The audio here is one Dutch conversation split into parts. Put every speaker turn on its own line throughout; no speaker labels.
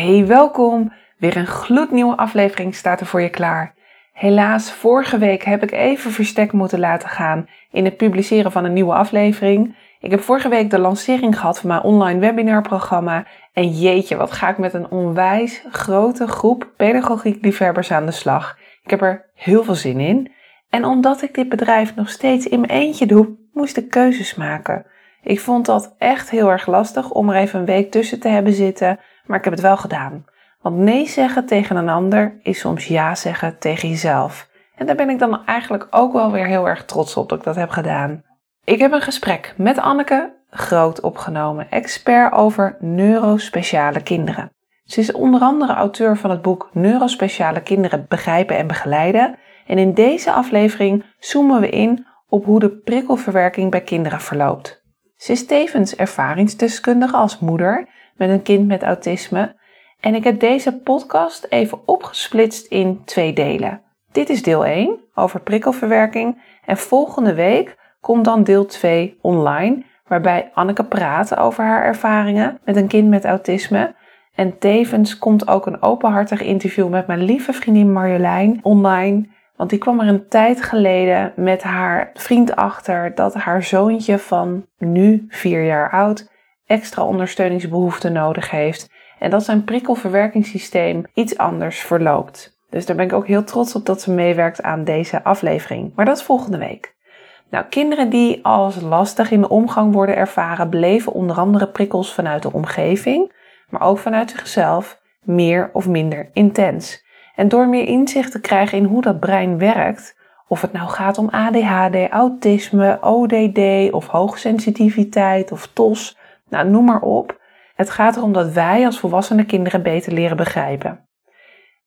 Hey, welkom. Weer een gloednieuwe aflevering staat er voor je klaar. Helaas, vorige week heb ik even verstek moeten laten gaan in het publiceren van een nieuwe aflevering. Ik heb vorige week de lancering gehad van mijn online webinarprogramma. En jeetje, wat ga ik met een onwijs grote groep pedagogiek liefhebbers aan de slag. Ik heb er heel veel zin in. En omdat ik dit bedrijf nog steeds in mijn eentje doe, moest ik keuzes maken. Ik vond dat echt heel erg lastig om er even een week tussen te hebben zitten, maar ik heb het wel gedaan. Want nee zeggen tegen een ander is soms ja zeggen tegen jezelf. En daar ben ik dan eigenlijk ook wel weer heel erg trots op dat ik dat heb gedaan. Ik heb een gesprek met Anneke Groot opgenomen, expert over neurospeciale kinderen. Ze is onder andere auteur van het boek Neurospeciale kinderen begrijpen en begeleiden. En in deze aflevering zoomen we in op hoe de prikkelverwerking bij kinderen verloopt. Ze is tevens ervaringsdeskundige als moeder met een kind met autisme en ik heb deze podcast even opgesplitst in twee delen. Dit is deel 1 over prikkelverwerking en volgende week komt dan deel 2 online, waarbij Anneke praat over haar ervaringen met een kind met autisme. En tevens komt ook een openhartig interview met mijn lieve vriendin Marjolein online. Want die kwam er een tijd geleden met haar vriend achter dat haar zoontje van nu vier jaar oud extra ondersteuningsbehoeften nodig heeft en dat zijn prikkelverwerkingssysteem iets anders verloopt. Dus daar ben ik ook heel trots op dat ze meewerkt aan deze aflevering. Maar dat is volgende week. Nou, kinderen die als lastig in de omgang worden ervaren, beleven onder andere prikkels vanuit de omgeving, maar ook vanuit zichzelf meer of minder intens. En door meer inzicht te krijgen in hoe dat brein werkt, of het nou gaat om ADHD, autisme, ODD of hoogsensitiviteit of TOS, nou noem maar op, het gaat erom dat wij als volwassene kinderen beter leren begrijpen.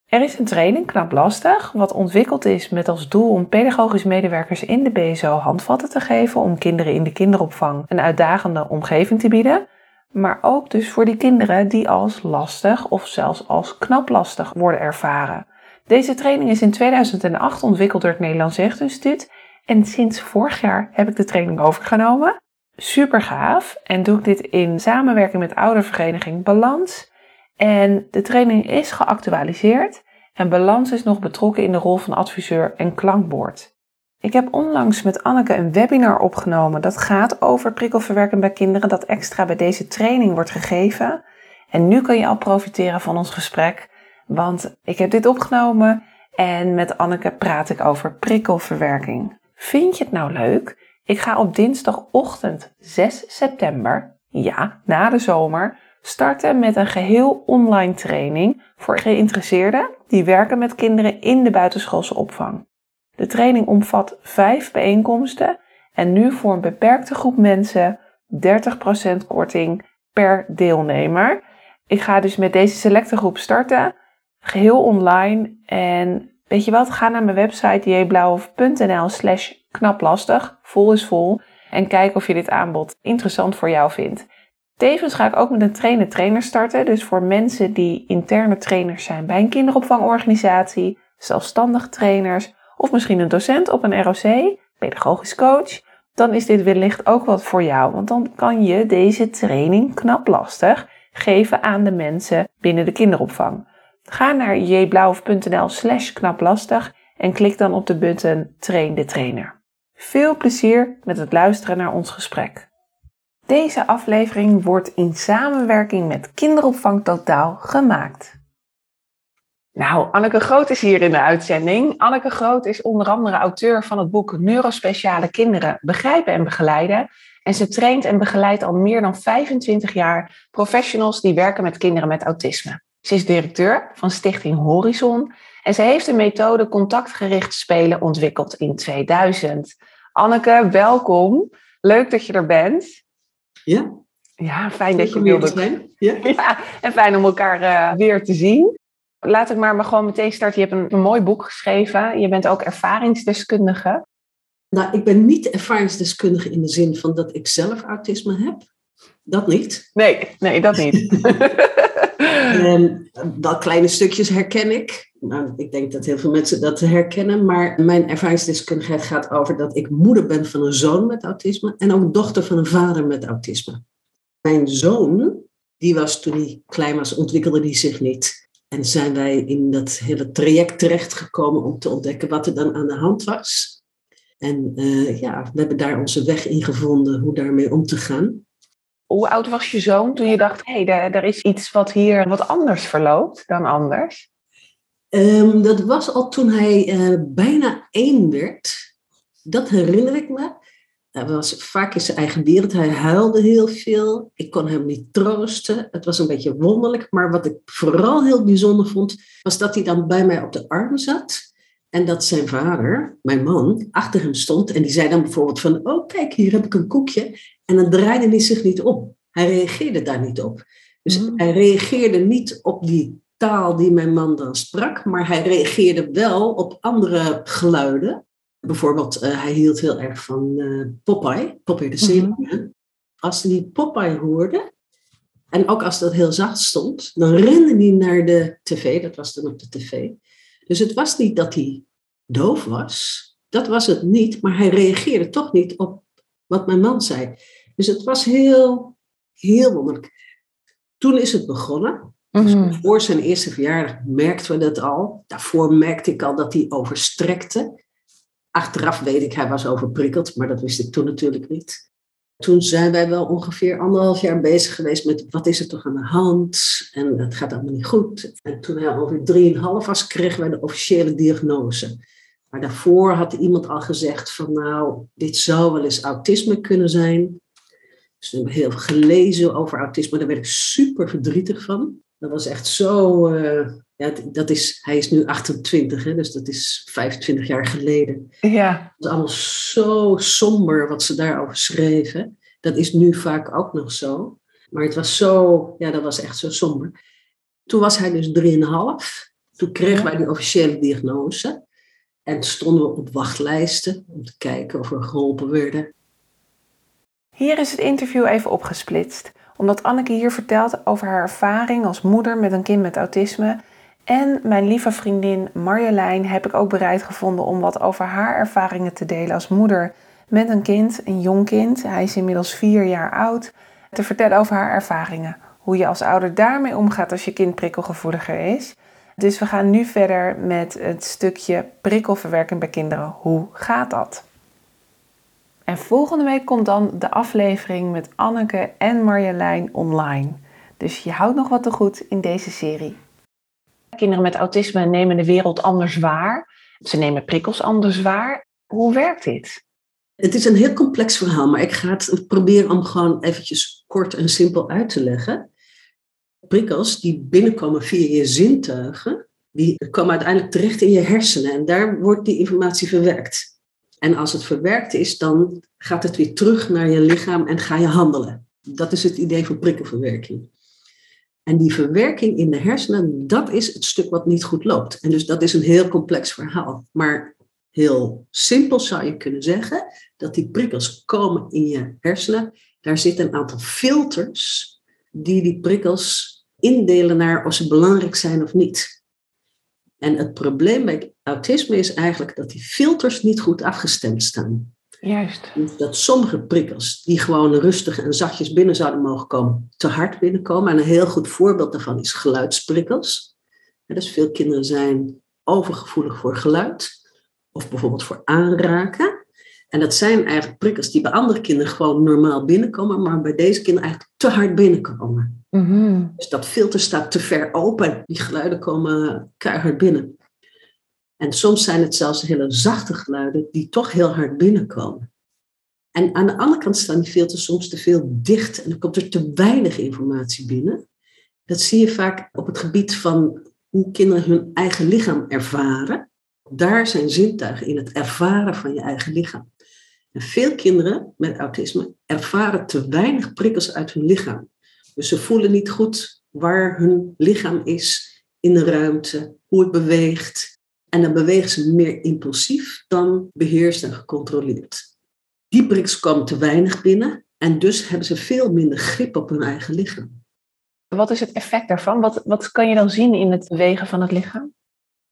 Er is een training, knap lastig, wat ontwikkeld is met als doel om pedagogisch medewerkers in de BSO handvatten te geven om kinderen in de kinderopvang een uitdagende omgeving te bieden, maar ook dus voor die kinderen die als lastig of zelfs als knap lastig worden ervaren. Deze training is in 2008 ontwikkeld door het Nederlands Instituut en sinds vorig jaar heb ik de training overgenomen super gaaf. En doe ik dit in samenwerking met oudervereniging Balans. En de training is geactualiseerd. En Balans is nog betrokken in de rol van adviseur en klankbord. Ik heb onlangs met Anneke een webinar opgenomen dat gaat over prikkelverwerking bij kinderen dat extra bij deze training wordt gegeven. En nu kan je al profiteren van ons gesprek, want ik heb dit opgenomen en met Anneke praat ik over prikkelverwerking. Vind je het nou leuk? Ik ga op dinsdagochtend 6 september, ja, na de zomer, starten met een geheel online training voor geïnteresseerden die werken met kinderen in de buitenschoolse opvang. De training omvat vijf bijeenkomsten en nu voor een beperkte groep mensen 30% korting per deelnemer. Ik ga dus met deze selecte groep starten, geheel online. En weet je wat, ga naar mijn website jblauw.nl slash knaplastig, vol is vol. En kijk of je dit aanbod interessant voor jou vindt. Tevens ga ik ook met een trainer-trainer starten. Dus voor mensen die interne trainers zijn bij een kinderopvangorganisatie, zelfstandig trainers of misschien een docent op een ROC, pedagogisch coach, dan is dit wellicht ook wat voor jou. Want dan kan je deze training knaplastig geven aan de mensen binnen de kinderopvang. Ga naar jblauw.nl slash knaplastig en klik dan op de button Train de Trainer. Veel plezier met het luisteren naar ons gesprek. Deze aflevering wordt in samenwerking met Kinderopvang Totaal gemaakt. Nou, Anneke Groot is hier in de uitzending. Anneke Groot is onder andere auteur van het boek Neurospeciale Kinderen Begrijpen en Begeleiden. En ze traint en begeleidt al meer dan 25 jaar professionals die werken met kinderen met autisme. Ze is directeur van Stichting Horizon en ze heeft de methode contactgericht spelen ontwikkeld in 2000. Anneke, welkom. Leuk dat je er bent.
Ja.
Ja, fijn dat je wilde
zijn. Ja.
ja. En fijn om elkaar uh, weer te zien. Laat ik maar, maar gewoon meteen starten. Je hebt een, een mooi boek geschreven. Je bent ook ervaringsdeskundige.
Nou, ik ben niet ervaringsdeskundige in de zin van dat ik zelf autisme heb. Dat niet.
Nee, nee, dat niet.
um, dat kleine stukjes herken ik. Nou, ik denk dat heel veel mensen dat herkennen. Maar mijn ervaringsdeskundigheid gaat over dat ik moeder ben van een zoon met autisme. En ook dochter van een vader met autisme. Mijn zoon, die was toen hij klein was, ontwikkelde die zich niet. En zijn wij in dat hele traject terechtgekomen om te ontdekken wat er dan aan de hand was. En uh, ja, we hebben daar onze weg in gevonden hoe daarmee om te gaan.
Hoe oud was je zoon toen je dacht, hé, hey, er is iets wat hier wat anders verloopt dan anders?
Um, dat was al toen hij uh, bijna één werd. Dat herinner ik me. Hij was vaak in zijn eigen wereld. Hij huilde heel veel. Ik kon hem niet troosten. Het was een beetje wonderlijk. Maar wat ik vooral heel bijzonder vond, was dat hij dan bij mij op de arm zat. En dat zijn vader, mijn man, achter hem stond. En die zei dan bijvoorbeeld van, oh kijk, hier heb ik een koekje. En dan draaide hij zich niet op. Hij reageerde daar niet op. Dus mm. hij reageerde niet op die taal die mijn man dan sprak, maar hij reageerde wel op andere geluiden. Bijvoorbeeld, uh, hij hield heel erg van uh, Popeye, Popeye de Zeeman. Mm. Als hij die Popeye hoorde, en ook als dat heel zacht stond, dan rende hij naar de tv, dat was dan op de tv. Dus het was niet dat hij doof was, dat was het niet, maar hij reageerde toch niet op wat mijn man zei. Dus het was heel, heel wonderlijk. Toen is het begonnen. Dus mhm. voor zijn eerste verjaardag merkten we dat al. Daarvoor merkte ik al dat hij overstrekte. Achteraf weet ik, hij was overprikkeld, maar dat wist ik toen natuurlijk niet. Toen zijn wij wel ongeveer anderhalf jaar bezig geweest met wat is er toch aan de hand? En het gaat allemaal niet goed. En toen hij ongeveer drieënhalf was, kregen wij de officiële diagnose. Maar daarvoor had iemand al gezegd van nou, dit zou wel eens autisme kunnen zijn. Dus we hebben heel veel gelezen over autisme. Daar werd ik super verdrietig van. Dat was echt zo. Uh, ja, dat is, hij is nu 28, hè, dus dat is 25 jaar geleden.
Ja.
Het was allemaal zo somber wat ze daarover schreven. Dat is nu vaak ook nog zo. Maar het was zo, ja, dat was echt zo somber. Toen was hij dus 3,5. Toen kregen wij die officiële diagnose. En stonden we op wachtlijsten om te kijken of we geholpen werden.
Hier is het interview even opgesplitst, omdat Anneke hier vertelt over haar ervaring als moeder met een kind met autisme. En mijn lieve vriendin Marjolein heb ik ook bereid gevonden om wat over haar ervaringen te delen als moeder met een kind, een jong kind. Hij is inmiddels vier jaar oud. Te vertellen over haar ervaringen. Hoe je als ouder daarmee omgaat als je kind prikkelgevoeliger is. Dus we gaan nu verder met het stukje prikkelverwerking bij kinderen. Hoe gaat dat? En volgende week komt dan de aflevering met Anneke en Marjolein online. Dus je houdt nog wat te goed in deze serie. Kinderen met autisme nemen de wereld anders waar. Ze nemen prikkels anders waar. Hoe werkt dit?
Het is een heel complex verhaal, maar ik ga het proberen om gewoon eventjes kort en simpel uit te leggen. Prikkels die binnenkomen via je zintuigen, die komen uiteindelijk terecht in je hersenen en daar wordt die informatie verwerkt. En als het verwerkt is, dan gaat het weer terug naar je lichaam en ga je handelen. Dat is het idee van prikkelverwerking. En die verwerking in de hersenen, dat is het stuk wat niet goed loopt. En dus dat is een heel complex verhaal. Maar heel simpel zou je kunnen zeggen dat die prikkels komen in je hersenen. Daar zitten een aantal filters die die prikkels indelen naar of ze belangrijk zijn of niet. En het probleem bij autisme is eigenlijk dat die filters niet goed afgestemd staan.
Juist.
Dat sommige prikkels, die gewoon rustig en zachtjes binnen zouden mogen komen, te hard binnenkomen. En een heel goed voorbeeld daarvan is geluidsprikkels. Dus veel kinderen zijn overgevoelig voor geluid, of bijvoorbeeld voor aanraken. En dat zijn eigenlijk prikkels die bij andere kinderen gewoon normaal binnenkomen, maar bij deze kinderen eigenlijk te hard binnenkomen.
Mhm.
Dus dat filter staat te ver open. Die geluiden komen keihard binnen. En soms zijn het zelfs hele zachte geluiden die toch heel hard binnenkomen. En aan de andere kant staan die filters soms te veel dicht en dan komt er te weinig informatie binnen. Dat zie je vaak op het gebied van hoe kinderen hun eigen lichaam ervaren. Daar zijn zintuigen in het ervaren van je eigen lichaam. En veel kinderen met autisme ervaren te weinig prikkels uit hun lichaam. Dus ze voelen niet goed waar hun lichaam is in de ruimte, hoe het beweegt. En dan bewegen ze meer impulsief dan beheerst en gecontroleerd. Die komen te weinig binnen en dus hebben ze veel minder grip op hun eigen lichaam.
Wat is het effect daarvan? Wat, wat kan je dan zien in het bewegen van het lichaam?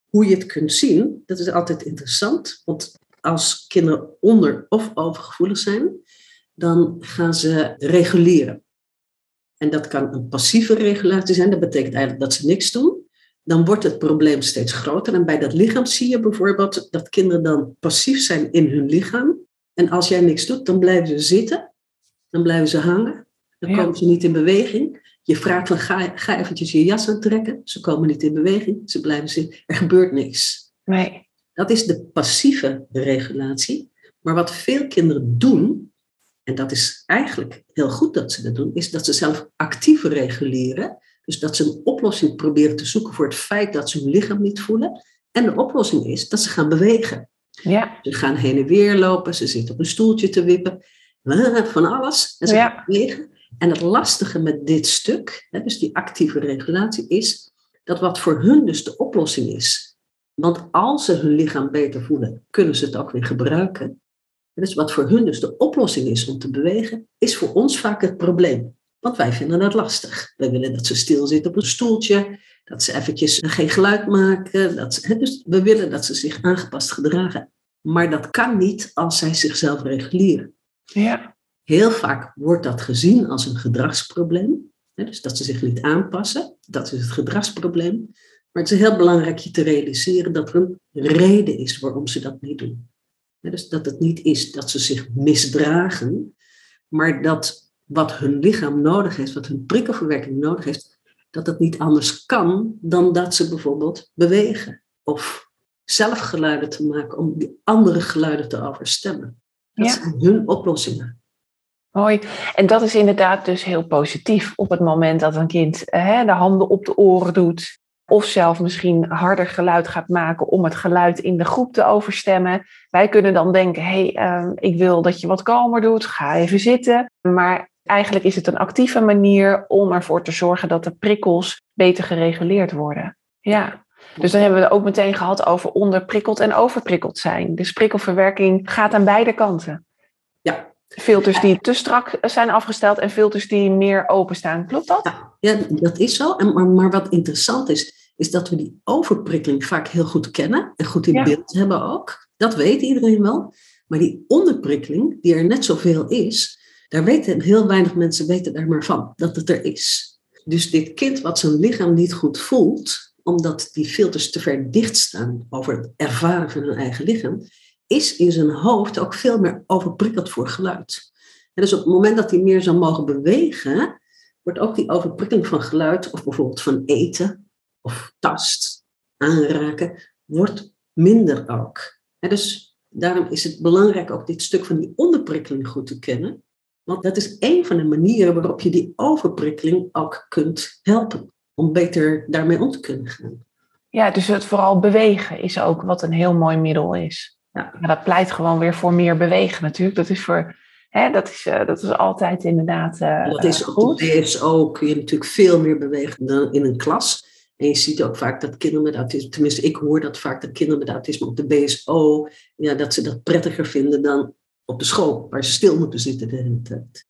Hoe je het kunt zien, dat is altijd interessant. Want als kinderen onder- of overgevoelig zijn, dan gaan ze reguleren. En dat kan een passieve regulatie zijn. Dat betekent eigenlijk dat ze niks doen. Dan wordt het probleem steeds groter. En bij dat lichaam zie je bijvoorbeeld dat kinderen dan passief zijn in hun lichaam. En als jij niks doet, dan blijven ze zitten. Dan blijven ze hangen. Dan komen ze niet in beweging. Je vraagt van ga, ga eventjes je jas aantrekken. Ze komen niet in beweging. Ze blijven zitten. Er gebeurt niks.
Nee.
Dat is de passieve regulatie. Maar wat veel kinderen doen, en dat is eigenlijk heel goed dat ze dat doen, is dat ze zelf actief reguleren. Dus dat ze een oplossing proberen te zoeken voor het feit dat ze hun lichaam niet voelen. En de oplossing is dat ze gaan bewegen.
Ja.
Ze gaan heen en weer lopen, ze zitten op een stoeltje te wippen, van alles. En ze
Ja.
gaan bewegen. En het lastige met dit stuk, hè, dus die actieve regulatie, is dat wat voor hun dus de oplossing is. Want als ze hun lichaam beter voelen, kunnen ze het ook weer gebruiken. Dus wat voor hun dus de oplossing is om te bewegen, is voor ons vaak het probleem. Want wij vinden dat lastig. Wij willen dat ze stilzitten op een stoeltje, dat ze eventjes geen geluid maken. Dat ze, dus we willen dat ze zich aangepast gedragen. Maar dat kan niet als zij zichzelf reguleren.
Ja.
Heel vaak wordt dat gezien als een gedragsprobleem. Dus dat ze zich niet aanpassen, dat is het gedragsprobleem. Maar het is heel belangrijk je te realiseren dat er een reden is waarom ze dat niet doen. Dus dat het niet is dat ze zich misdragen, maar dat wat hun lichaam nodig heeft, wat hun prikkelverwerking nodig heeft, dat het niet anders kan dan dat ze bijvoorbeeld bewegen. Of zelf geluiden te maken om die andere geluiden te overstemmen. Dat
Ja.
zijn hun oplossingen.
Mooi. En dat is inderdaad dus heel positief op het moment dat een kind hè, de handen op de oren doet. Of zelf misschien harder geluid gaat maken om het geluid in de groep te overstemmen. Wij kunnen dan denken, hé, hey, ehm, ik wil dat je wat kalmer doet, ga even zitten. Maar eigenlijk is het een actieve manier om ervoor te zorgen dat de prikkels beter gereguleerd worden. Ja. Dus dan hebben we het ook meteen gehad over onderprikkeld en overprikkeld zijn. Dus prikkelverwerking gaat aan beide kanten.
Ja.
Filters die te strak zijn afgesteld en filters die meer openstaan. Klopt dat?
Ja, dat is zo. En, maar, maar wat interessant is, is dat we die overprikkeling vaak heel goed kennen en goed in
Ja.
beeld hebben ook. Dat weet iedereen wel. Maar die onderprikkeling, die er net zoveel is, daar weten heel weinig mensen weten daar maar van dat het er is. Dus dit kind wat zijn lichaam niet goed voelt, omdat die filters te ver dicht staan over het ervaren van hun eigen lichaam, is in zijn hoofd ook veel meer overprikkeld voor geluid. En dus op het moment dat hij meer zou mogen bewegen, wordt ook die overprikkeling van geluid, of bijvoorbeeld van eten, of tast, aanraken, wordt minder ook. En dus daarom is het belangrijk ook dit stuk van die onderprikkeling goed te kennen. Want dat is een van de manieren waarop je die overprikkeling ook kunt helpen. Om beter daarmee om te kunnen gaan.
Ja, dus het vooral bewegen is ook wat een heel mooi middel is.
Ja.
Maar dat pleit gewoon weer voor meer bewegen natuurlijk. Dat is, voor, hè, dat is, eh, dat is altijd inderdaad eh,
Dat is
eh,
op
goed.
de BSO kun je natuurlijk veel meer bewegen dan in een klas. En je ziet ook vaak dat kinderen met autisme, tenminste ik hoor dat vaak dat kinderen met autisme op de BSO, ja, dat ze dat prettiger vinden dan op de school, waar ze stil moeten zitten de hele tijd.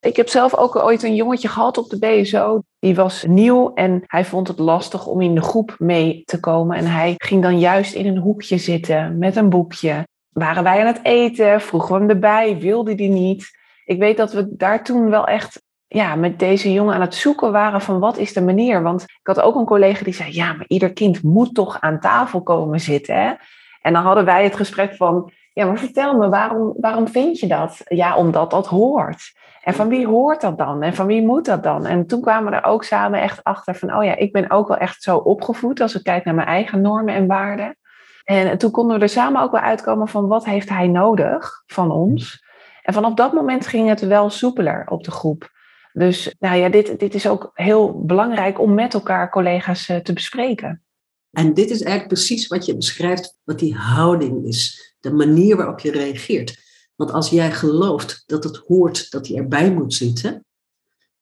Ik heb zelf ook ooit een jongetje gehad op de BSO. Die was nieuw en hij vond het lastig om in de groep mee te komen. En hij ging dan juist in een hoekje zitten met een boekje. Waren wij aan het eten? Vroegen we hem erbij? Wilde hij niet? Ik weet dat we daar toen wel echt ja, met deze jongen aan het zoeken waren van wat is de manier. Want ik had ook een collega die zei, ja, maar ieder kind moet toch aan tafel komen zitten. Hè? En dan hadden wij het gesprek van, ja, maar vertel me, waarom, waarom vind je dat? Ja, omdat dat hoort. En van wie hoort dat dan? En van wie moet dat dan? En toen kwamen we er ook samen echt achter van, oh ja, ik ben ook wel echt zo opgevoed als ik kijk naar mijn eigen normen en waarden. En toen konden we er samen ook wel uitkomen van wat heeft hij nodig van ons. En vanaf dat moment ging het wel soepeler op de groep. Dus nou ja, dit, dit is ook heel belangrijk om met elkaar collega's eh, te bespreken.
En dit is eigenlijk precies wat je beschrijft, wat die houding is. De manier waarop je reageert. Want als jij gelooft dat het hoort dat hij erbij moet zitten,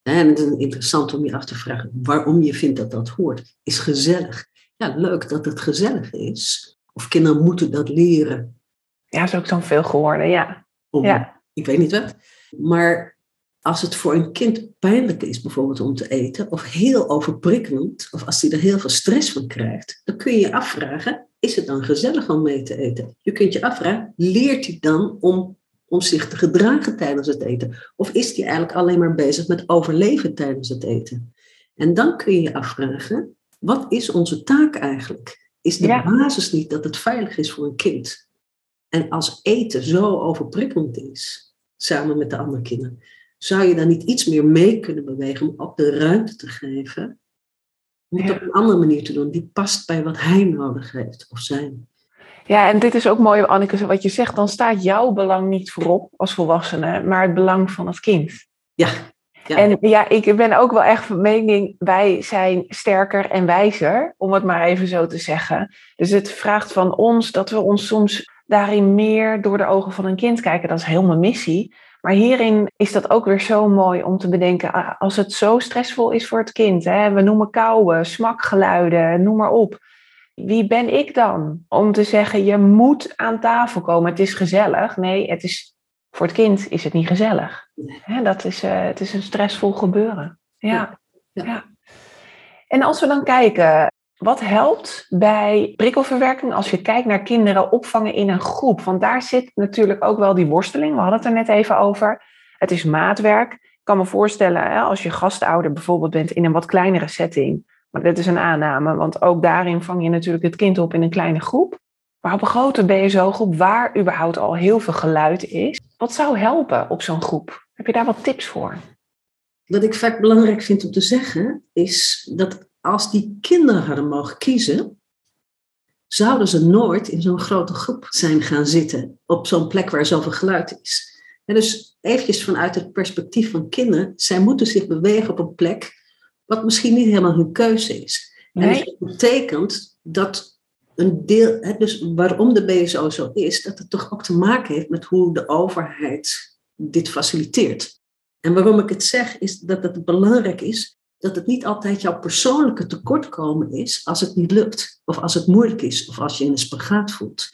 en het is interessant om je af te vragen waarom je vindt dat dat hoort, is gezellig. Ja, leuk dat het gezellig is. Of kinderen moeten dat leren.
Ja, is ook zo'n veel geworden, ja. ja.
Ik weet niet wat. Maar als het voor een kind pijnlijk is, bijvoorbeeld om te eten, of heel overprikkelend, of als hij er heel veel stress van krijgt, dan kun je je afvragen: is het dan gezellig om mee te eten? Je kunt je afvragen: leert hij dan om, om zich te gedragen tijdens het eten? Of is hij eigenlijk alleen maar bezig met overleven tijdens het eten? En dan kun je je afvragen: wat is onze taak eigenlijk? Is de basis niet dat het veilig is voor een kind? En als eten zo overprikkelend is, samen met de andere kinderen, zou je dan niet iets meer mee kunnen bewegen om ook de ruimte te geven om het op een andere manier te doen, die past bij wat hij nodig heeft of zijn.
Ja, en dit is ook mooi, Anneke, wat je zegt. Dan staat jouw belang niet voorop als volwassene, maar het belang van het kind.
Ja.
ja. En ja, ik ben ook wel echt van mening, wij zijn sterker en wijzer, om het maar even zo te zeggen. Dus het vraagt van ons dat we ons soms daarin meer door de ogen van een kind kijken. Dat is heel mijn missie. Maar hierin is dat ook weer zo mooi om te bedenken, als het zo stressvol is voor het kind, hè, we noemen kauwen, smakgeluiden, noem maar op. Wie ben ik dan om te zeggen, je moet aan tafel komen, het is gezellig? Nee, het is, voor het kind is het niet gezellig. Hè, dat is, uh, het is een stressvol gebeuren. ja. ja. En als we dan kijken, wat helpt bij prikkelverwerking als je kijkt naar kinderen opvangen in een groep? Want daar zit natuurlijk ook wel die worsteling. We hadden het er net even over. Het is maatwerk. Ik kan me voorstellen, als je gastouder bijvoorbeeld bent in een wat kleinere setting. Maar dit is een aanname, want ook daarin vang je natuurlijk het kind op in een kleine groep. Maar op een grote BSO-groep waar überhaupt al heel veel geluid is. Wat zou helpen op zo'n groep? Heb je daar wat tips voor?
Wat ik vaak belangrijk vind om te zeggen, is dat als die kinderen hadden mogen kiezen, zouden ze nooit in zo'n grote groep zijn gaan zitten op zo'n plek waar zoveel geluid is. En dus eventjes vanuit het perspectief van kinderen, zij moeten zich bewegen op een plek wat misschien niet helemaal hun keuze is. En dus dat betekent dat een deel, dus waarom de BSO zo is, dat het toch ook te maken heeft met hoe de overheid dit faciliteert. En waarom ik het zeg, is dat het belangrijk is dat het niet altijd jouw persoonlijke tekortkomen is als het niet lukt, of als het moeilijk is, of als je in een spagaat voelt.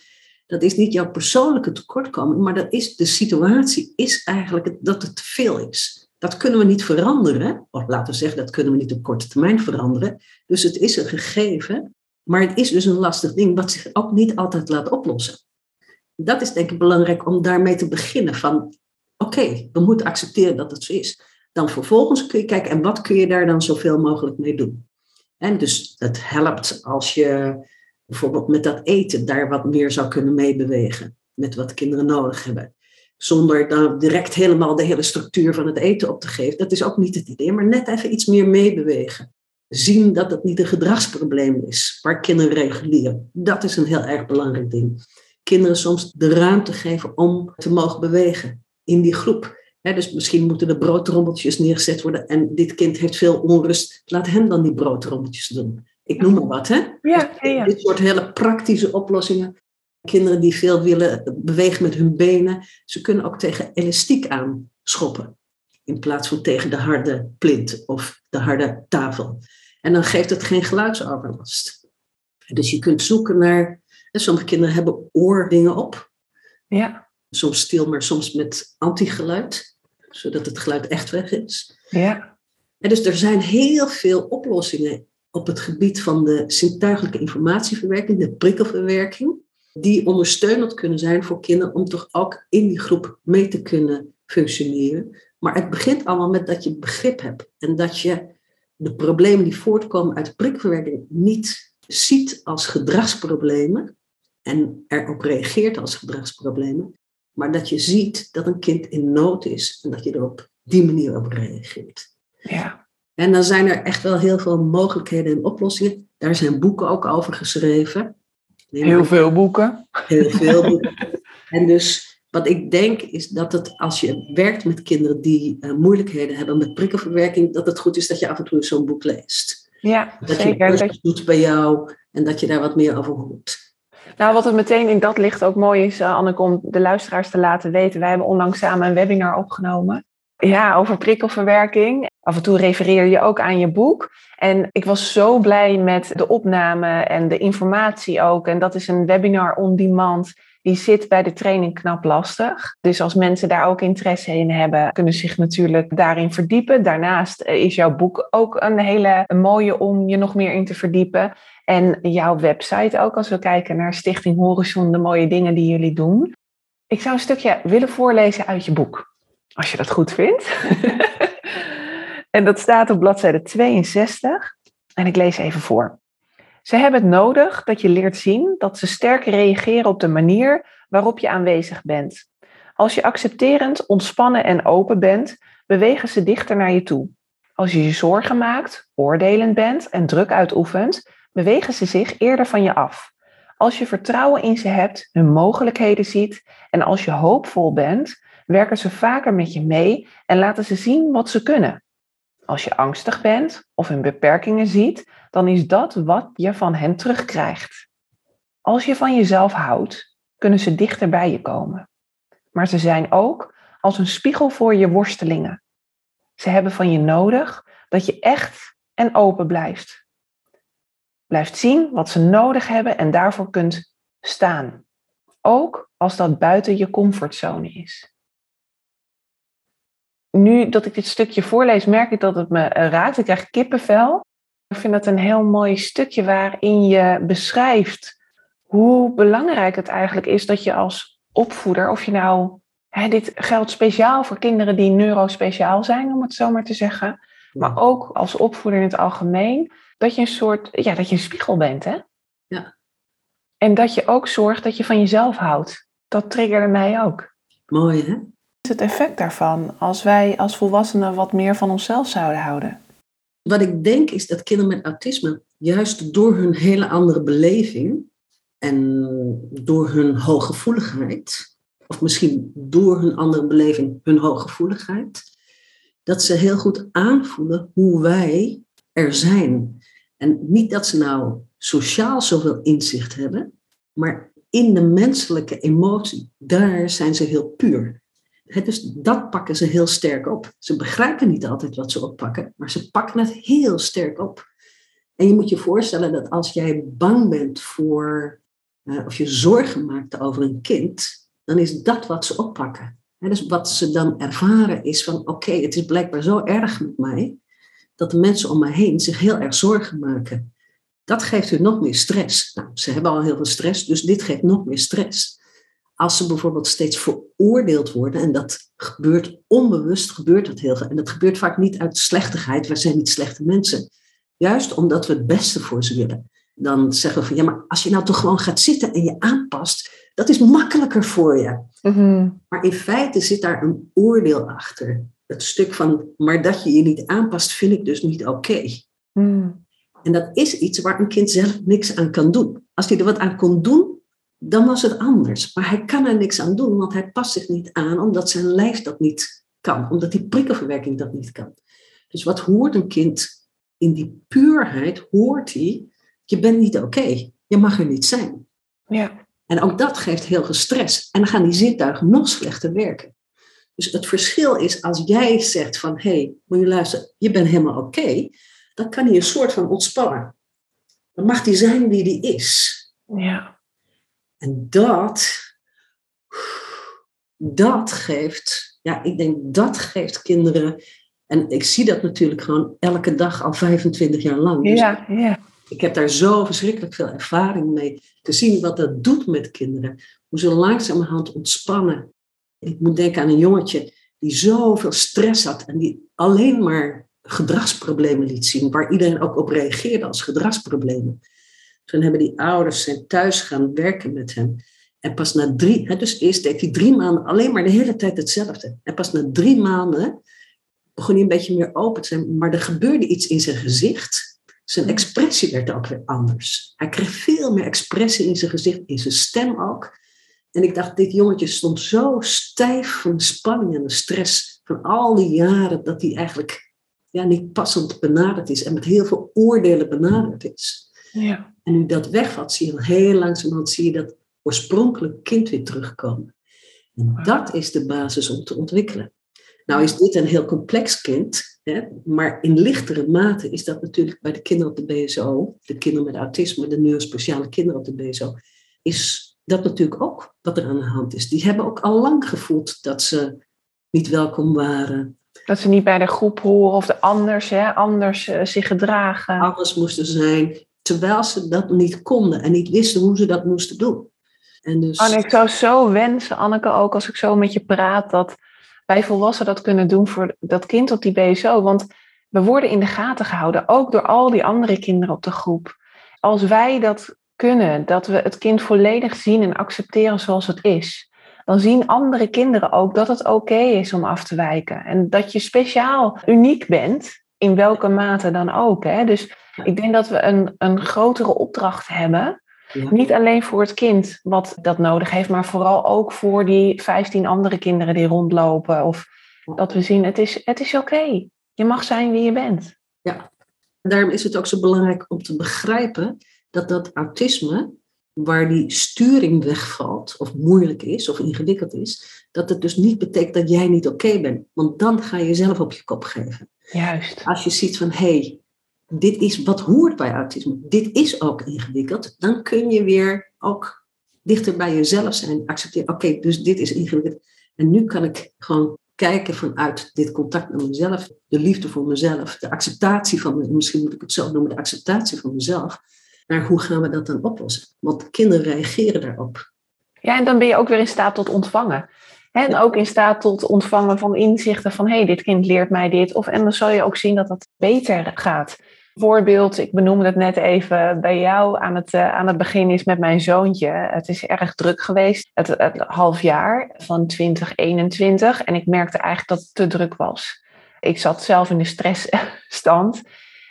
Dat is niet jouw persoonlijke tekortkoming, maar dat is, de situatie is eigenlijk dat het te veel is. Dat kunnen we niet veranderen, of laten we zeggen, dat kunnen we niet op korte termijn veranderen. Dus het is een gegeven, maar het is dus een lastig ding wat zich ook niet altijd laat oplossen. Dat is denk ik belangrijk om daarmee te beginnen van, oké, we moeten accepteren dat het zo is. Dan vervolgens kun je kijken, en wat kun je daar dan zoveel mogelijk mee doen? En dus het helpt als je bijvoorbeeld met dat eten daar wat meer zou kunnen meebewegen. Met wat kinderen nodig hebben. Zonder dan direct helemaal de hele structuur van het eten op te geven. Dat is ook niet het idee, maar net even iets meer meebewegen. Zien dat het niet een gedragsprobleem is, waar kinderen reguleren. Dat is een heel erg belangrijk ding. Kinderen soms de ruimte geven om te mogen bewegen in die groep dus misschien moeten de broodtrommeltjes neergezet worden en dit kind heeft veel onrust. Laat hem dan die broodtrommeltjes doen. Ik noem maar wat, hè?
Ja, ja,
Dit soort hele praktische oplossingen. Kinderen die veel willen bewegen met hun benen, ze kunnen ook tegen elastiek aan schoppen. In plaats van tegen de harde plint of de harde tafel. En dan geeft het geen geluidsoverlast. Dus je kunt zoeken naar. Sommige kinderen hebben oordingen op.
Ja.
Soms stil, maar soms met antigeluid zodat het geluid echt weg is.
Ja.
En dus er zijn heel veel oplossingen op het gebied van de zintuigelijke informatieverwerking, de prikkelverwerking, die ondersteunend kunnen zijn voor kinderen om toch ook in die groep mee te kunnen functioneren. Maar het begint allemaal met dat je begrip hebt en dat je de problemen die voortkomen uit prikkelverwerking niet ziet als gedragsproblemen en erop reageert als gedragsproblemen, maar dat je ziet dat een kind in nood is en dat je er op die manier op reageert.
Ja.
En dan zijn er echt wel heel veel mogelijkheden en oplossingen. Daar zijn boeken ook over geschreven.
Heel veel boeken.
Heel veel boeken. En dus wat ik denk is dat het als je werkt met kinderen die uh, moeilijkheden hebben met prikkelverwerking, dat het goed is dat je af en toe zo'n boek leest.
Ja,
dat
zeker.
Je dat je doet bij jou en dat je daar wat meer over hoort.
Nou, wat het meteen in dat licht ook mooi is, uh, Anneke, om de luisteraars te laten weten. Wij hebben onlangs samen een webinar opgenomen. Ja, over prikkelverwerking. Af en toe refereer je ook aan je boek. En ik was zo blij met de opname en de informatie ook. En dat is een webinar on demand. Die zit bij de training knap lastig. Dus als mensen daar ook interesse in hebben, kunnen zich natuurlijk daarin verdiepen. Daarnaast eh, is jouw boek ook een hele mooie om je nog meer in te verdiepen. En jouw website ook, als we kijken naar Stichting Horizon, de mooie dingen die jullie doen. Ik zou een stukje willen voorlezen uit je boek, als je dat goed vindt. en dat staat op bladzijde 62. En ik lees even voor. Ze hebben het nodig dat je leert zien dat ze sterker reageren op de manier waarop je aanwezig bent. Als je accepterend, ontspannen en open bent, bewegen ze dichter naar je toe. Als je je zorgen maakt, oordelend bent en druk uitoefent, bewegen ze zich eerder van je af. Als je vertrouwen in ze hebt, hun mogelijkheden ziet en als je hoopvol bent, werken ze vaker met je mee en laten ze zien wat ze kunnen. Als je angstig bent of hun beperkingen ziet, dan is dat wat je van hen terugkrijgt. Als je van jezelf houdt, kunnen ze dichter bij je komen. Maar ze zijn ook als een spiegel voor je worstelingen. Ze hebben van je nodig dat je echt en open blijft. Blijft zien wat ze nodig hebben en daarvoor kunt staan. Ook als dat buiten je comfortzone is. Nu dat ik dit stukje voorlees, merk ik dat het me raakt. Ik krijg kippenvel. Ik vind dat een heel mooi stukje waarin je beschrijft hoe belangrijk het eigenlijk is dat je als opvoeder, of je nou, hè, dit geldt speciaal voor kinderen die neurospeciaal zijn, om het zo maar te zeggen, maar ook als opvoeder in het algemeen, dat je een soort, ja, dat je een spiegel bent, hè?
Ja.
En dat je ook zorgt dat je van jezelf houdt. Dat triggerde mij ook.
Mooi, hè?
Wat is het effect daarvan als wij als volwassenen wat meer van onszelf zouden houden?
Wat ik denk is dat kinderen met autisme juist door hun hele andere beleving en door hun hooggevoeligheid, of misschien door hun andere beleving, hun hooggevoeligheid, dat ze heel goed aanvoelen hoe wij er zijn. En niet dat ze nou sociaal zoveel inzicht hebben, maar in de menselijke emotie, daar zijn ze heel puur dus dat pakken ze heel sterk op. Ze begrijpen niet altijd wat ze oppakken, maar ze pakken het heel sterk op. En je moet je voorstellen dat als jij bang bent voor, uh, of je zorgen maakt over een kind, dan is dat wat ze oppakken. dus wat ze dan ervaren is van, oké, het is blijkbaar zo erg met mij, dat de mensen om mij heen zich heel erg zorgen maken. Dat geeft hun nog meer stress. Nou, ze hebben al heel veel stress, dus dit geeft nog meer stress als ze bijvoorbeeld steeds veroordeeld worden, en dat gebeurt onbewust, gebeurt dat heel veel. En dat gebeurt vaak niet uit slechtigheid, wij zijn niet slechte mensen. Juist omdat we het beste voor ze willen. Dan zeggen we van, ja, maar als je nou toch gewoon gaat zitten en je aanpast, dat is makkelijker voor je. Mhm. Maar in feite zit daar een oordeel achter. Het stuk van, maar dat je je niet aanpast, vind ik dus niet oké. Mhm. En dat is iets waar een kind zelf niks aan kan doen. Als hij er wat aan kon doen, dan was het anders. Maar hij kan er niks aan doen, want hij past zich niet aan, omdat zijn lijf dat niet kan, omdat die prikkelverwerking dat niet kan. Dus wat hoort een kind in die puurheid? Hoort hij, je bent niet oké, je mag er niet zijn.
Ja.
En ook dat geeft heel veel stress. En dan gaan die zintuigen nog slechter werken. Dus het verschil is als jij zegt van, hé, hey, moet je luisteren, je bent helemaal oké, dan kan hij een soort van ontspannen. Dan mag hij zijn wie hij is.
Ja.
En dat, dat geeft, ja, ik denk dat geeft kinderen, en ik zie dat natuurlijk gewoon elke dag al 25 jaar lang.
Dus ja, ja.
Ik heb daar zo verschrikkelijk veel ervaring mee te zien wat dat doet met kinderen. Hoe ze langzamerhand ontspannen. Ik moet denken aan een jongetje die zoveel stress had en die alleen maar gedragsproblemen liet zien, waar iedereen ook op reageerde als gedragsproblemen. Toen hebben die ouders zijn thuis gaan werken met hem. En pas na drie, dus eerst deed hij drie maanden alleen maar de hele tijd hetzelfde. En pas na drie maanden begon hij een beetje meer open te zijn. Maar er gebeurde iets in zijn gezicht. Zijn expressie werd ook weer anders. Hij kreeg veel meer expressie in zijn gezicht, in zijn stem ook. En ik dacht, dit jongetje stond zo stijf van de spanning en de stress van al die jaren dat hij eigenlijk ja, niet passend benaderd is en met heel veel oordelen benaderd is.
Ja.
En nu dat wegvalt, zie je heel langzamerhand zie je dat oorspronkelijk kind weer terugkomen. En dat is de basis om te ontwikkelen. Nou is dit een heel complex kind, hè, maar in lichtere mate is dat natuurlijk bij de kinderen op de BSO, de kinderen met autisme, de neurospeciale kinderen op de BSO, is dat natuurlijk ook wat er aan de hand is. Die hebben ook al lang gevoeld dat ze niet welkom waren.
Dat ze niet bij de groep horen of de anders, hè, anders uh, zich gedragen.
Anders moesten zijn, terwijl ze dat niet konden en niet wisten hoe ze dat moesten doen.
En dus... Anne, ik zou zo wensen, Anneke, ook als ik zo met je praat, dat wij volwassenen dat kunnen doen voor dat kind op die BSO. Want we worden in de gaten gehouden, ook door al die andere kinderen op de groep. Als wij dat kunnen, dat we het kind volledig zien en accepteren zoals het is, dan zien andere kinderen ook dat het oké is om af te wijken. En dat je speciaal uniek bent, in welke mate dan ook. Hè? Dus ik denk dat we een, een grotere opdracht hebben. Niet alleen voor het kind wat dat nodig heeft, maar vooral ook voor die 15 andere kinderen die rondlopen. Of dat we zien, het is, het is oké. Je mag zijn wie je bent.
Ja, daarom is het ook zo belangrijk om te begrijpen dat dat autisme, waar die sturing wegvalt, of moeilijk is, of ingewikkeld is, dat het dus niet betekent dat jij niet oké bent. Want dan ga je jezelf op je kop geven.
Juist.
Als je ziet van, hé, hey, dit is wat hoort bij autisme, dit is ook ingewikkeld, dan kun je weer ook dichter bij jezelf zijn. Accepteren, oké, dus dit is ingewikkeld. En nu kan ik gewoon kijken vanuit dit contact met mezelf, de liefde voor mezelf, de acceptatie van, misschien moet ik het zo noemen, de acceptatie van mezelf. Maar hoe gaan we dat dan oplossen? Want kinderen reageren daarop.
Ja, en dan ben je ook weer in staat tot ontvangen. En ook in staat tot ontvangen van inzichten van hé, hey, dit kind leert mij dit. Of, en dan zal je ook zien dat dat beter gaat. Voorbeeld, ik benoemde het net even bij jou aan het, uh, aan het begin, is met mijn zoontje. Het is erg druk geweest, het, het half jaar van 2021. En ik merkte eigenlijk dat het te druk was. Ik zat zelf in de stressstand.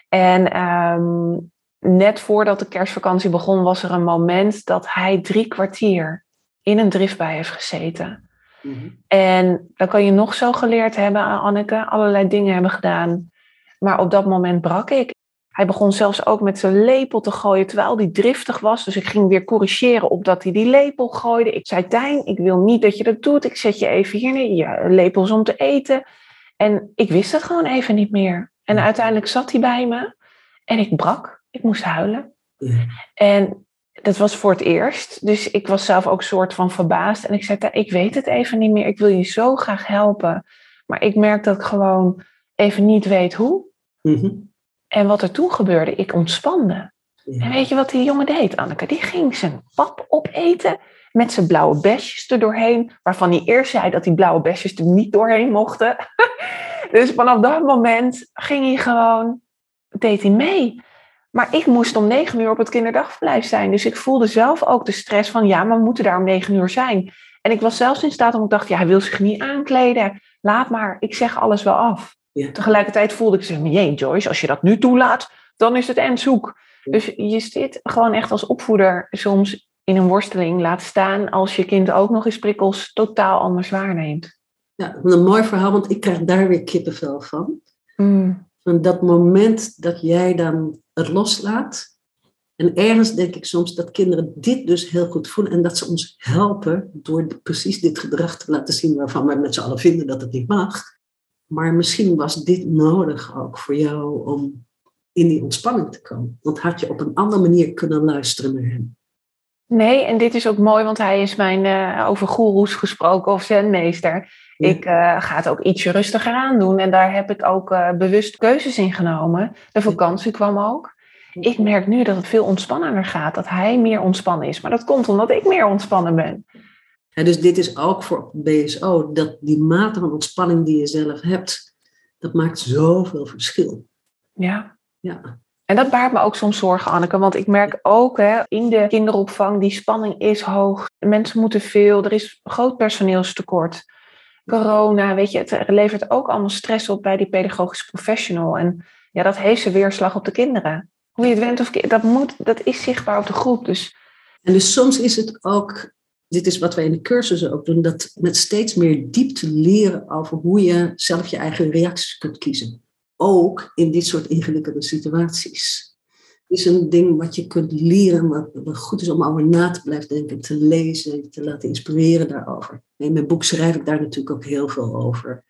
En um, net voordat de kerstvakantie begon, was er een moment dat hij drie kwartier in een driftbui heeft gezeten. Mhm. En dan kan je nog zo geleerd hebben aan Anneke, allerlei dingen hebben gedaan. Maar op dat moment brak ik. Hij begon zelfs ook met zijn lepel te gooien terwijl hij driftig was. Dus ik ging weer corrigeren op dat hij die lepel gooide. Ik zei, Tijn, ik wil niet dat je dat doet. Ik zet je even hier neer. Je lepels om te eten. En ik wist het gewoon even niet meer. En uiteindelijk zat hij bij me en ik brak. Ik moest huilen. En dat was voor het eerst. Dus ik was zelf ook soort van verbaasd. En ik zei, ik weet het even niet meer. Ik wil je zo graag helpen. Maar ik merk dat ik gewoon even niet weet hoe. Mhm. En wat er toen gebeurde, ik ontspande. En weet je wat die jongen deed, Anneke? Die ging zijn pap opeten met zijn blauwe besjes er doorheen. Waarvan hij eerst zei dat die blauwe besjes er niet doorheen mochten. dus vanaf dat moment ging hij gewoon, deed hij mee. Maar ik moest om negen uur op het kinderdagverblijf zijn. Dus ik voelde zelf ook de stress van, ja, maar we moeten daar om negen uur zijn. En ik was zelfs in staat om, ik dacht, ja, hij wil zich niet aankleden. Laat maar, ik zeg alles wel af. Tegelijkertijd voelde ik, zeg, jee Joyce, als je dat nu toelaat, dan is het en zoek. Dus je zit gewoon echt als opvoeder soms in een worsteling. Laat staan als je kind ook nog eens prikkels totaal anders waarneemt.
Ja, een mooi verhaal, want ik krijg daar weer kippenvel van. Mm. Van dat moment dat jij dan het loslaat. En ergens denk ik soms dat kinderen dit dus heel goed voelen en dat ze ons helpen door precies dit gedrag te laten zien waarvan wij met z'n allen vinden dat het niet mag. Maar misschien was dit nodig ook voor jou om in die ontspanning te komen. Want had je op een andere manier kunnen luisteren naar hem.
Nee, en dit is ook mooi, want hij is mijn uh, over goeroes gesproken of zenmeester. Ik uh, ga het ook ietsje rustiger aan doen en daar heb ik ook uh, bewust keuzes in genomen. De vakantie kwam ook. Ik merk nu dat het veel ontspannender gaat, dat hij meer ontspannen is. Maar dat komt omdat ik meer ontspannen ben.
Dus dit is ook voor BSO, dat die mate van ontspanning die je zelf hebt, dat maakt zoveel verschil.
Ja. ja. En dat baart me ook soms zorgen, Anneke. Want ik merk ook hè, in de kinderopvang, die spanning is hoog. Mensen moeten veel, er is groot personeelstekort. Corona, weet je, het levert ook allemaal stress op bij die pedagogische professional. En ja, dat heeft zijn weerslag op de kinderen. Hoe je het went of dat, moet, dat is zichtbaar op de groep. Dus.
En dus soms is het ook, dit is wat wij in de cursussen ook doen, dat met steeds meer diepte leren over hoe je zelf je eigen reacties kunt kiezen ook in dit soort ingewikkelde situaties. Is een ding wat je kunt leren, wat, wat goed is om over na te blijven denken, te lezen, te laten inspireren daarover. In mijn boek schrijf ik daar natuurlijk ook heel veel over.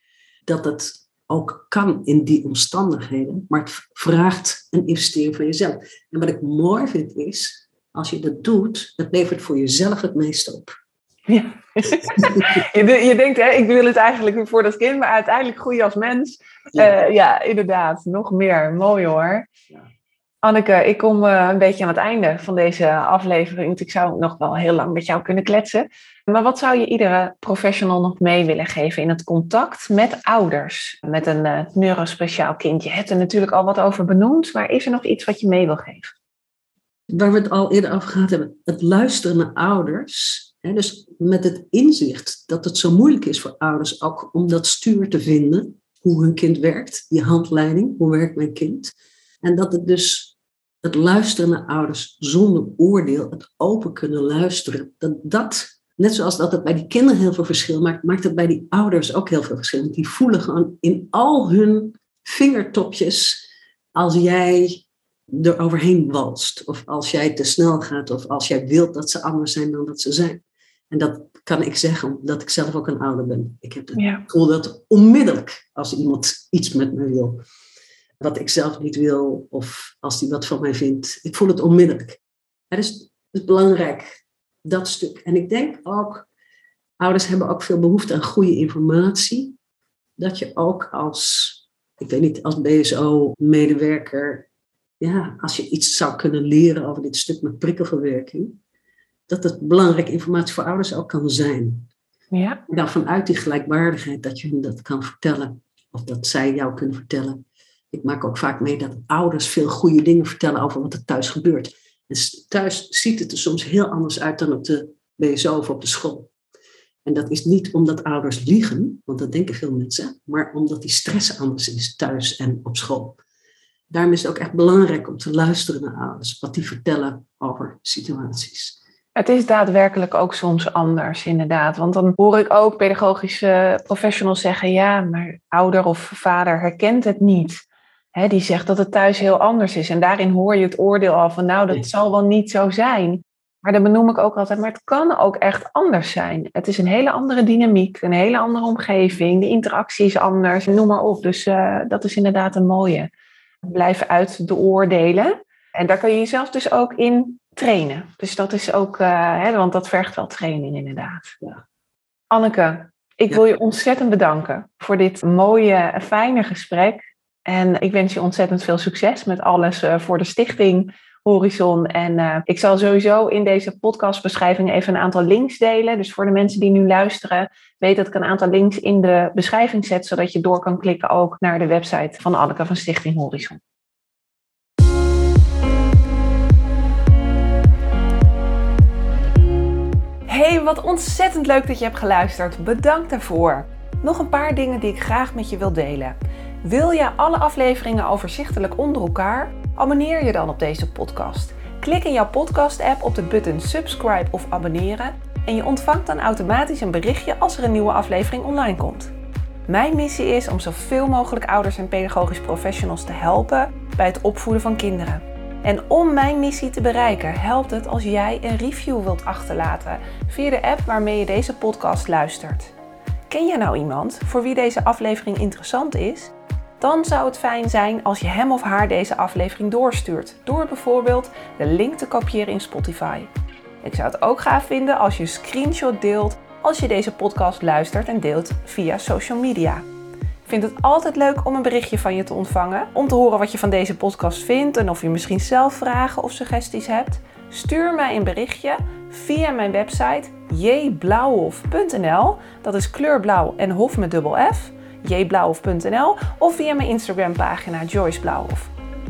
Dat het ook kan in die omstandigheden, maar het vraagt een investering van jezelf. En wat ik mooi vind is, als je dat doet, het levert voor jezelf het meeste op.
Ja. je, je, denkt, hè, ik wil het eigenlijk voor dat kind, maar uiteindelijk groei je als mens. Ja. Uh, ja, inderdaad, nog meer. Mooi hoor. Ja. Anneke, ik kom uh, een beetje aan het einde van deze aflevering. Ik zou nog wel heel lang met jou kunnen kletsen. Maar wat zou je iedere professional nog mee willen geven in het contact met ouders? Met een uh, neurospeciaal kind. Je hebt er natuurlijk al wat over benoemd, maar is er nog iets wat je mee wil geven?
Waar we het al eerder over gehad hebben. Het luisteren naar ouders dus met het inzicht dat het zo moeilijk is voor ouders ook om dat stuur te vinden, hoe hun kind werkt, die handleiding, hoe werkt mijn kind. En dat het dus het luisteren naar ouders zonder oordeel, het open kunnen luisteren, dat dat, net zoals dat het bij die kinderen heel veel verschil maakt, maakt het bij die ouders ook heel veel verschil. Want die voelen gewoon in al hun vingertopjes als jij er overheen walst. Of als jij te snel gaat. Of als jij wilt dat ze anders zijn dan dat ze zijn. En dat kan ik zeggen omdat ik zelf ook een ouder ben. Ik heb het ja. gevoel dat onmiddellijk als iemand iets met me wil, wat ik zelf niet wil, of als die wat van mij vindt, ik voel het onmiddellijk. Het is, het is belangrijk, dat stuk. En ik denk ook, ouders hebben ook veel behoefte aan goede informatie. Dat je ook als, ik weet niet, als BSO-medewerker, ja, als je iets zou kunnen leren over dit stuk met prikkelverwerking, dat het belangrijke informatie voor ouders ook kan zijn. Ja. dan vanuit die gelijkwaardigheid dat je hun dat kan vertellen. Of dat zij jou kunnen vertellen. Ik maak ook vaak mee dat ouders veel goede dingen vertellen over wat er thuis gebeurt. En thuis ziet het er soms heel anders uit dan op de BSO of op de school. En dat is niet omdat ouders liegen, want dat denken veel mensen, maar omdat die stress anders is thuis en op school. Daarom is het ook echt belangrijk om te luisteren naar ouders, wat die vertellen over situaties.
Het is daadwerkelijk ook soms anders, inderdaad. Want dan hoor ik ook pedagogische professionals zeggen: ja, maar ouder of vader herkent het niet. Die zegt dat het thuis heel anders is. En daarin hoor je het oordeel al van: nou, dat zal wel niet zo zijn. Maar dan benoem ik ook altijd: maar het kan ook echt anders zijn. Het is een hele andere dynamiek, een hele andere omgeving. De interactie is anders, noem maar op. Dus uh, dat is inderdaad een mooie. Blijf uit de oordelen. En daar kan je jezelf dus ook in trainen. Dus dat is ook, uh, hè, want dat vergt wel training inderdaad. Ja. Anneke, ik wil je ontzettend bedanken voor dit mooie, fijne gesprek. En ik wens je ontzettend veel succes met alles uh, voor de stichting Horizon. En uh, ik zal sowieso in deze podcastbeschrijving even een aantal links delen. Dus voor de mensen die nu luisteren, weet dat ik een aantal links in de beschrijving zet, zodat je door kan klikken ook naar de website van Anneke van Stichting Horizon. Hey, wat ontzettend leuk dat je hebt geluisterd. Bedankt daarvoor. Nog een paar dingen die ik graag met je wil delen. Wil je alle afleveringen overzichtelijk onder elkaar? Abonneer je dan op deze podcast. Klik in jouw podcast-app op de button subscribe of abonneren en je ontvangt dan automatisch een berichtje als er een nieuwe aflevering online komt. Mijn missie is om zoveel mogelijk ouders en pedagogisch professionals te helpen bij het opvoeden van kinderen. En om mijn missie te bereiken, helpt het als jij een review wilt achterlaten via de app waarmee je deze podcast luistert. Ken je nou iemand voor wie deze aflevering interessant is? Dan zou het fijn zijn als je hem of haar deze aflevering doorstuurt, door bijvoorbeeld de link te kopiëren in Spotify. Ik zou het ook gaaf vinden als je een screenshot deelt als je deze podcast luistert en deelt via social media vind het altijd leuk om een berichtje van je te ontvangen. Om te horen wat je van deze podcast vindt en of je misschien zelf vragen of suggesties hebt. Stuur mij een berichtje via mijn website jblauwhof.nl. Dat is kleurblauw en hof met dubbel F. jblauwhof.nl of via mijn Instagram pagina Joyce Blauwhof.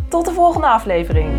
Tot de volgende aflevering.